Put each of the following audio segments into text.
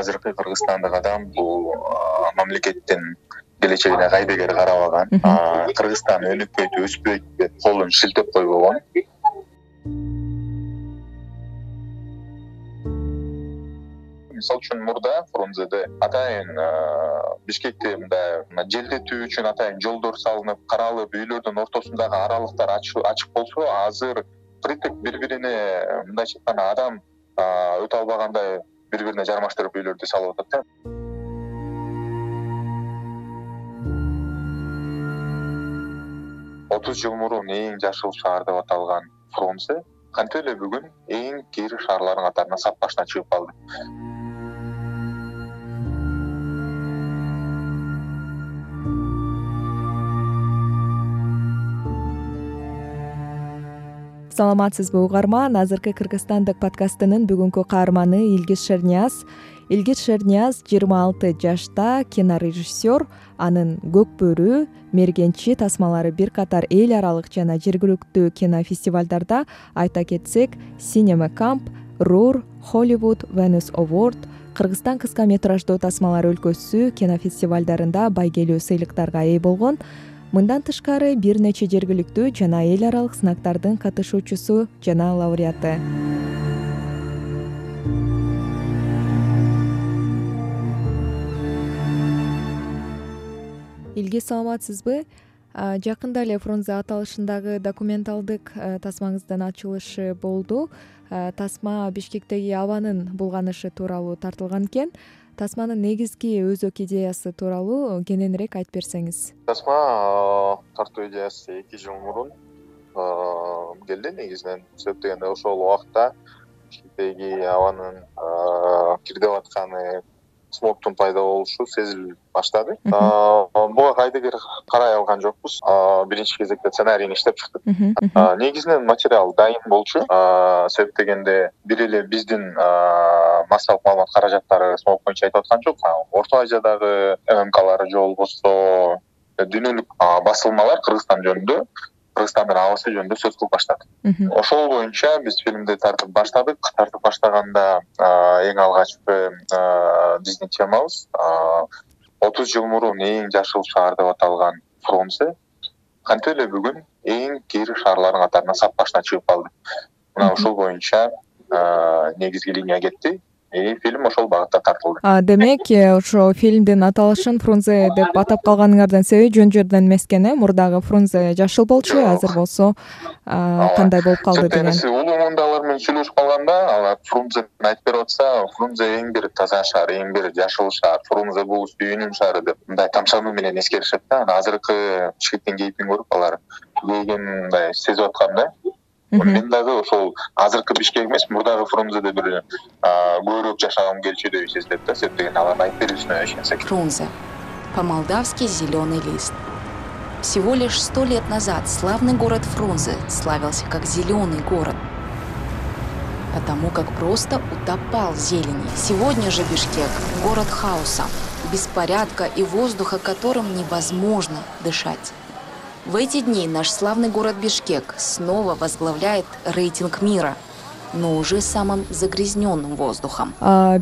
азыркы кыргызстандык адам бул мамлекеттин келечегине кайдыгер карабаган кыргызстан өнүкпөйт өспөйт деп колун шилтеп койбогон мисалы үчүн мурда фрунзеде атайын бишкекте мындай желдетүү үчүн атайын жолдор салынып каралып үйлөрдүн ортосундагы аралыктар ачык болсо азыр впритык бири бирине мындайча айтканда адам өтө албагандай бири бирине жармаштырып үйлөрдү салып атат да. Отуз жыл мурун эң жашыл шаар деп аталган фрунзе кантип эле бүгүн эң кири шаарлардын катарына сап башына чыгып калды саламатсызбы? Угарман азыркы кыргызстандык подкастынын бүгүнкү каарманы илгиз шернияз илгиз шернияз жыйырма алты жашта кинорежиссер анын көк бөрү мергенчи тасмалары бир катар эл аралык жана жергиликтүү кинофестивалдарда айта кетсек синема камп рур холливуд венес оворд кыргызстан кыска метраждуу тасмалар өлкөсү кинофестивалдарында байгелүү сыйлыктарга ээ болгон мындан тышкары бир нече жергиликтүү жана эл аралык сынактардын катышуучусу жана лауреаты. Илгиз саламатсызбы? Жакында эле фрунзе аталышындагы документалдык тасмаңыздын ачылышы болду. Тасма бишкектеги абанын булганышы тууралуу тартылган экен тасманын негизги өзөк идеясы тууралуу кененирээк айтып берсеңиз. Тасма тартуу идеясы эки жыл мурун келди негизинен. Себеп дегенде ошол убакта бишкектеги абанын кирдеп атканы смогтун пайда болушу сезилип баштады кайдыгер карай алган жокпуз. Биринчи кезекте сценарийин иштеп чыктык. Негизинен материал дайын болчу. Себеп дегенде бир эле биздин массалык маалымат каражаттары смог боюнча айтып аткан жок. Орто азиядагы ммклар же болбосо дүйнөлүк басылмалар кыргызстан жөнүндө кыргызстандын абасы жөнүндө сөз кылып баштады. Ошол боюнча биз фильмди тартып баштадык. Тартып баштаганда эң алгачкы биздин темабыз отуз жыл мурун эң жашыл шаар деп аталган фрунзе кантип эле бүгүн эң кири шаарлардын катарына сап башына чыгып калды? Мына ошол боюнча негизги линия кетти и фильм ошол багытта тартылды. Демек э, ошо фильмдин аталышын фрунзе деп атап калганыңардын себеби жөн жерден эмес экен э мурдагы фрунзе жашыл болчу азыр болсо кандай болуп калды деген. улуу муңдагылар менен сүйлөшүп калганда алар фрунзени айтып берип атса фрунзе эң бир таза шаар эң бир жашыл шаар фрунзе бул сүйүүнүн шаары деп мындай тамшануу менен эскеришет да. Анан азыркы бишкектин кейипин көрүп алар. Ийгенин мындай сезип аткан да мен дагы ошол азыркы бишкек эмес мурдагы фрунзеде бир көбүрөөк жашагым келчү деп сезилет да себеп дегенде алардын айтып берүүсүнө ишенсек. Фрунзе. По молдавски зеленый лист всего лишь сто лет назад славный город фрунзе славился как зеленый город потому как просто утопал в зелени. Сегодня же бишкек город хаоса беспорядка и воздуха которым невозможно дышать в эти дни наш славный город бишкек снова возглавляет рейтинг мира но уже самым загрязненным воздухом.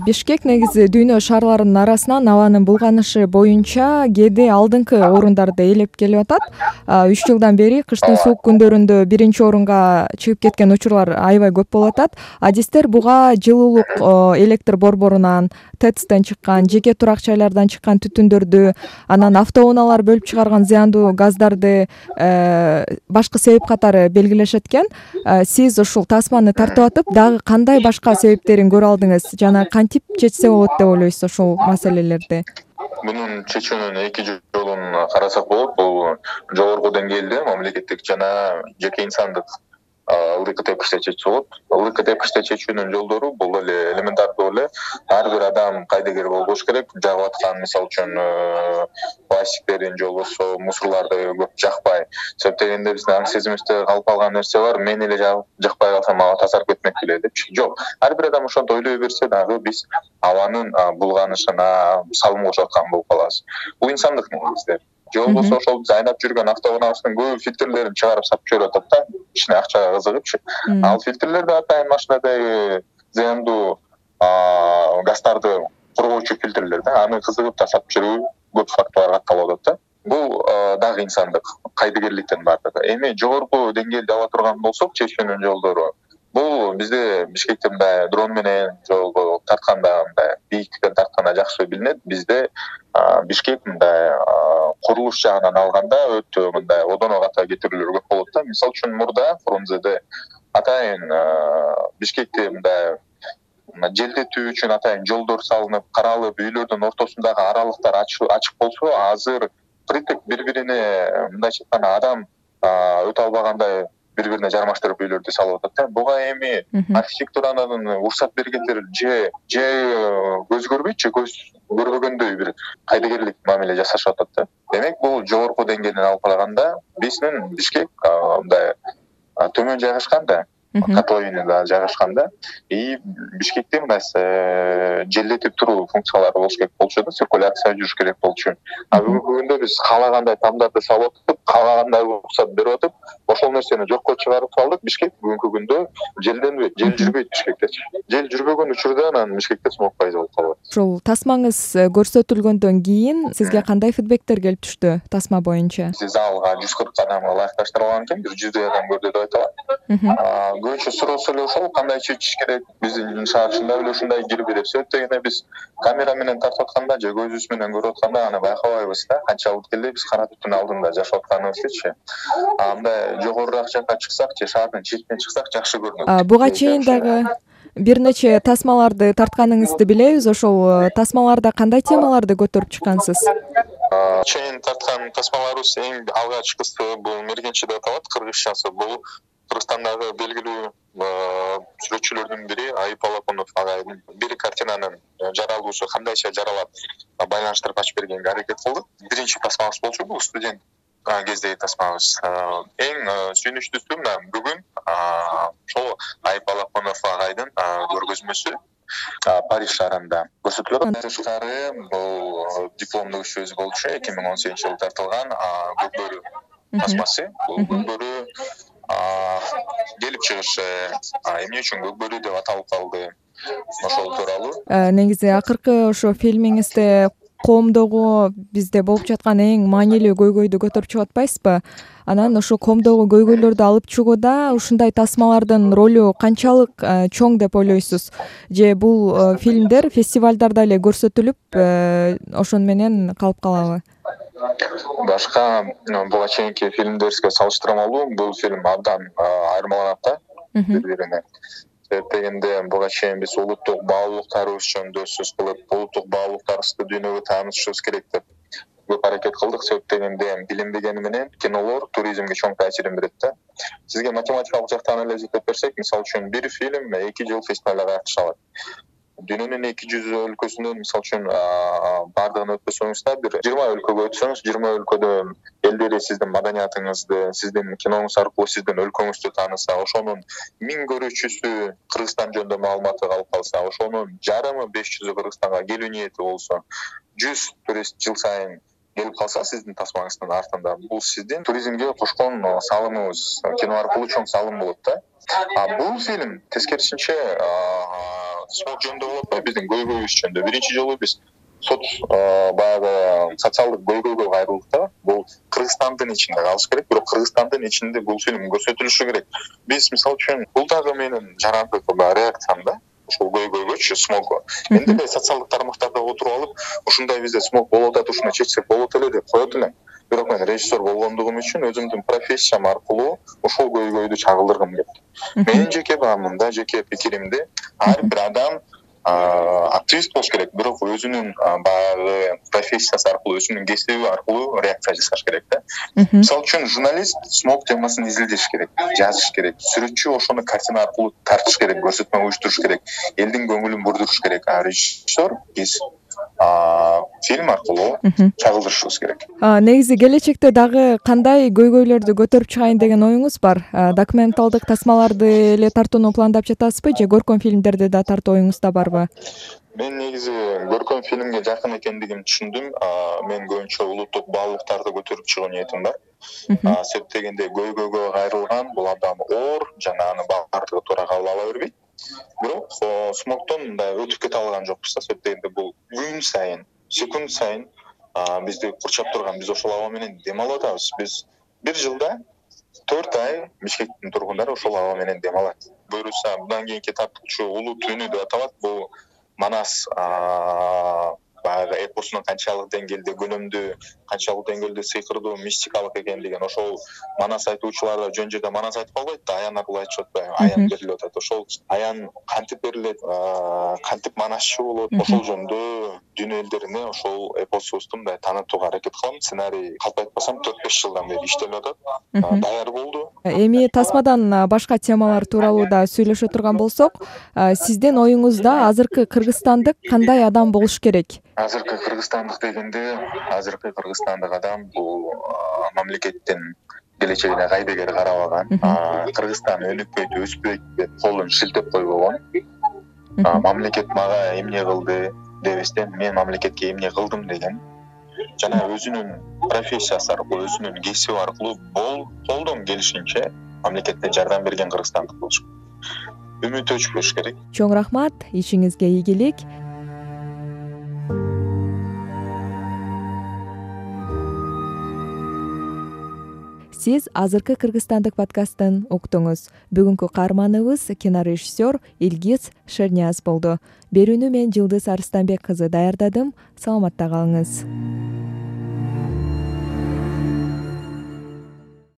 Бишкек негизи дүйнө шаарларынын арасынан абанын булганышы боюнча кээде алдыңкы орундарды ээлеп келип атат. Үч жылдан бери кыштын суук күндөрүндө биринчи орунга чыгып кеткен учурлар аябай көп болуп атат. Адистер буга жылуулук электр борборунан тэцтен чыккан жеке турак жайлардан чыккан түтүндөрдү анан автоунаалар бөлүп чыгарган зыяндуу газдарды э, башкы себеп катары белгилешет экен э, сиз ушул тасманы тартып дагы кандай башка себептерин көрө алдыңыз? Жана кантип чечсе болот деп ойлойсуз ошол маселелерди? Мунун чечүүнүн эки жолун карасак болот. Бул жогорку деңгээлде мамлекеттик жана жеке инсандык ылдыйкы тепкичте чечсе болот ылдыйкы тепкичте чечүүнүн жолдору бул эле элементардуу эле ар бир адам кайдыгер болбош керек. Жагып аткан мисалы үчүн э, пластиктерин же болбосо мусорлорду көп жакпай. Себеп дегенде биздин аң сезимибизде калып калган нерсе бар мен эле жакпай калсам аба тазарып кетмек беле депчи. Жок ар бир адам ошентип ойлой берсе дагы биз абанын булганышына салым кошуп аткан болуп калабыз. Бул инсандык негизде же болбосо ошол биз айнап жүргөн автоунаабыздын көбү фильтрлерин чыгарып сатып жиберип атат да. Ичине акчага кызыгыпчы. Ал фильтрлер да атайын машинадагы зыяндуу газдарды коргоочу фильтрлер да. Аны кызыгып тастап жүрүү көп фактылар катталып атат да. Бул дагы инсандык кайдыгерликтин баардыгы эми жогорку деңгээлде ала турган болсок чечүүнүн жолдору. Бул бизде бишкекте мындай дрон менен жолго тартканда мындай бийиктиктен тартканда жакшы билинет. Бизде бишкек мындай курулуш жагынан алганда өтө мындай одоно ката кетирүүлөр көп болот да. Мисалы үчүн мурда фрунзеде атайын бишкекти мындай желдетүү үчүн атайын жолдор салынып каралып үйлөрдүн ортосундагы аралыктар ачык болсо азыр притык бири бирине мындайча айтканда адам өтө албагандай бири бирине жармаштырып үйлөрдү салып атат да. Буга эми архитектуранын уруксат бергендер же же көз көрбөйт же көз көрбөгөндөй бир кайдыгерлик мамиле жасашып атат да демек бул жогорку деңгээлден алып караганда биздин бишкек мындай төмөн жайгашкан да. Котловинида жайгашкан да. И бишкекте мындай желдетип туруу функциялары болуш керек болчу да циркуляция жүрүш керек болчу. А бүгүнкү күндө биз каалагандай тамдарды салып атып каалагандай уруксат берип атып ошол нерсени жокко чыгарып салдык бишкек бүгүнкү күндө желденбейт жел жүрбөйт бишкектечи. Жел жүрбөгөн учурда анан бишкекте смог пайда болуп калып атат ушул тасмаңыз э, көрсөтүлгөндөн кийин сизге кандай фидбектер келип түштү тасма боюнча? Залга жүз кырк адамга ылайыкташтырылган экен бир жүздөй адам көрдү деп айта алам көбүнчө суроосу эле ошол кандай чечиш керек биздин шаар чындап эле ушундай кирби деп себеп дегенде биз камера менен тартып атканда же көзүбүз менен көрүп атканда аны байкабайбыз да. Канчалык деле биз кара түтүн алдында жашап атканыбыздычы мындай жогорураак жакка чыксак же шаардын четине чыксак жакшы көрүнөт. Буга чейин дагы бир нече тасмаларды тартканыңызды билебиз. Ошол э, тасмаларда кандай темаларды көтөрүп чыккансыз? Чейин тарткан тасмаларыбыз эң алгачкысы бул мергенчи деп аталат кыргызчасы бул кыргызстандагы белгилүү сүрөтчүлөрдүн бири айып алакунов агайдын бир картинанын э, жаралуусу кандайча жаралат байланыштырып ачып бергенге аракет кылдык биринчи тасмабыз болчу бул студент кездеги тасмабыз эң сүйүнүчтүүсү мына бүгүн ошол айып алакунов агайдын көргөзмөсү париж шаарында көрсөтүлүп атат андан тышкары бул дипломдук ишибиз болчу эки миң он сегизинчи жылы тартылган көк бөрү тасмасы бул көк бөрү келип чыгышы эмне үчүн көк бөрү деп аталып калды? Ошол тууралуу. Э, негизи акыркы ошо фильмиңизде коомдогу бизде болуп жаткан эң маанилүү көйгөйдү көтөрүп чыгып атпайсызбы? Анан ошол коомдогу көйгөйлөрдү алып чыгууда ушундай тасмалардын ролу канчалык э, чоң деп ойлойсуз? Же бул э, фильмдер фестивалдарда эле көрсөтүлүп ошону менен калып калабы башка буга чейинки фильмдерибизге салыштырмалуу бул фильм абдан айырмаланат да бири бирине себеп буга чейин биз улуттук баалуулуктарыбыз жөнүндө сөз кылып улуттук баалуулуктарыбызды дүйнөгө таанытышыбыз керек деп көп аракет кылдык. Себеп дегенде билинбегени менен кинолор туризмге чоң таасирин берет да. Сизге математикалык жактан эле эсептеп берсек мисалы үчүн бир фильм эки жыл фестивалда катыша алат дүйнөнүн эки жүз өлкөсүнөн мисалы үчүн баардыгын өткөзсөңүз да бир жыйырма өлкөгө өтсөңүз жыйырма өлкөдөн элдери сиздин маданиятыңызды сиздин киноңуз аркылуу сиздин өлкөңүздү тааныса ошонун миң көрүүчүсү кыргызстан жөнүндө маалыматы калып калса ошонун жарымы беш жүзү кыргызстанга келүү ниети болсо жүз турист жыл сайын келип калса сиздин тасмаңыздын артында бул сиздин туризмге кошкон салымыңыз кино аркылуу чоң салым болот да. А бул фильм тескерисинче жөнүндө болуп атпайбы биздин көйгөйүбүз жөнүндө. Биринчи жолу биз соц баягы социалдык көйгөйгө кайрылдык да. Бул кыргызстандын ичинде калыш керек бирок кыргызстандын ичинде бул фильм көрсөтүлүшү керек. Биз мисалы үчүн бул дагы менин жарандык реакциям да ушул көйгөйгөчү смогго мен деле социалдык тармактарда отуруп алып ушундай бизде смог болуп атат ушуну чечсек болот эле деп коет элем бирок мен режиссер болгондугум үчүн өзүмдүн профессиям аркылуу ушул көйгөйдү чагылдыргым келди. Менин жеке баамымда жеке пикиримде ар бир адам активист болуш керек. Бирок өзүнүн баягы профессиясы аркылуу өзүнүн кесиби аркылуу реакция жасаш керек да. Мисалы үчүн журналист смог темасын изилдеш керек жазыш керек сүрөтчү ошону картина аркылуу тартыш керек көрсөтмө уюштуруш керек элдин көңүлүн бурдуруш керек. А режиссер фильм аркылуу чагылдырышыбыз керек. Негизи келечекте дагы кандай көйгөйлөрдү көтөрүп чыгайын деген оюңуз бар? Документалдык тасмаларды эле тартууну пландап жатасызбы же көркөм фильмдерди да тартуу оюңузда барбы? Мен негизи көркөм фильмге жакын экендигимди түшүндүм. Мен көбүнчө улуттук баалуулуктарды көтөрүп чыгуу ниетим бар себеп дегенде көйгөйгө кайрылган бул абдан оор жана анын баардыгы туура кабыл ала бербейт бирок смогтон мындай өтүп кете алган жокпуз да себеп дегенде бул күн сайын секунд сайын бизди курчап турган биз ошол аба менен дем алып атабыз биз бир жылда төрт ай бишкектин тургундары ошол аба менен дем алат буюрса мындан кийинки тартуучу улуу түнү деп аталат. Бул манас баягы эпосунун канчалык деңгээлде көнөмдүү канчалык деңгээлде сыйкырдуу мистикалык экендигин ошол манас айтуучулар да жөн жерден манас айтып калбайт да аян аркылуу айтышып атпайбы аян берилип атат. Ошол аян кантип берилет кантип манасчы болот? Ошол жөнүндө дүйнө элдерине ошол эпосубузду мындай таанытууга аракет кылам. Сценарий калп айтпасам төрт беш жылдан бери иштелип атат. Даяр болду. Эми тасмадан башка темалар тууралуу да сүйлөшө турган болсок сиздин оюңузда азыркы кыргызстандык кандай адам болуш керек азыркы кыргызстандык дегенде азыркы кыргызстандык адам бул мамлекеттин келечегине кайдыгер карабаган кыргызстан өнүкпөйт өспөйт деп колун шилтеп койбогон мамлекет мага эмне кылды дебестен мен мамлекетке эмне кылдым деген жана өзүнүн профессиясы аркылуу өзүнүн кесиби аркылуу колдон келишинче мамлекетке жардам берген кыргызстандык болуш үмүт өчпөш керек. Чоң рахмат ишиңизге ийгилик сиз азыркы кыргызстандык подкастын уктуңуз. Бүгүнкү каарманыбыз кинорежиссер илгиз шернияз болду. Берүүнү мен жылдыз арыстанбек кызы даярдадым. Саламатта калыңыз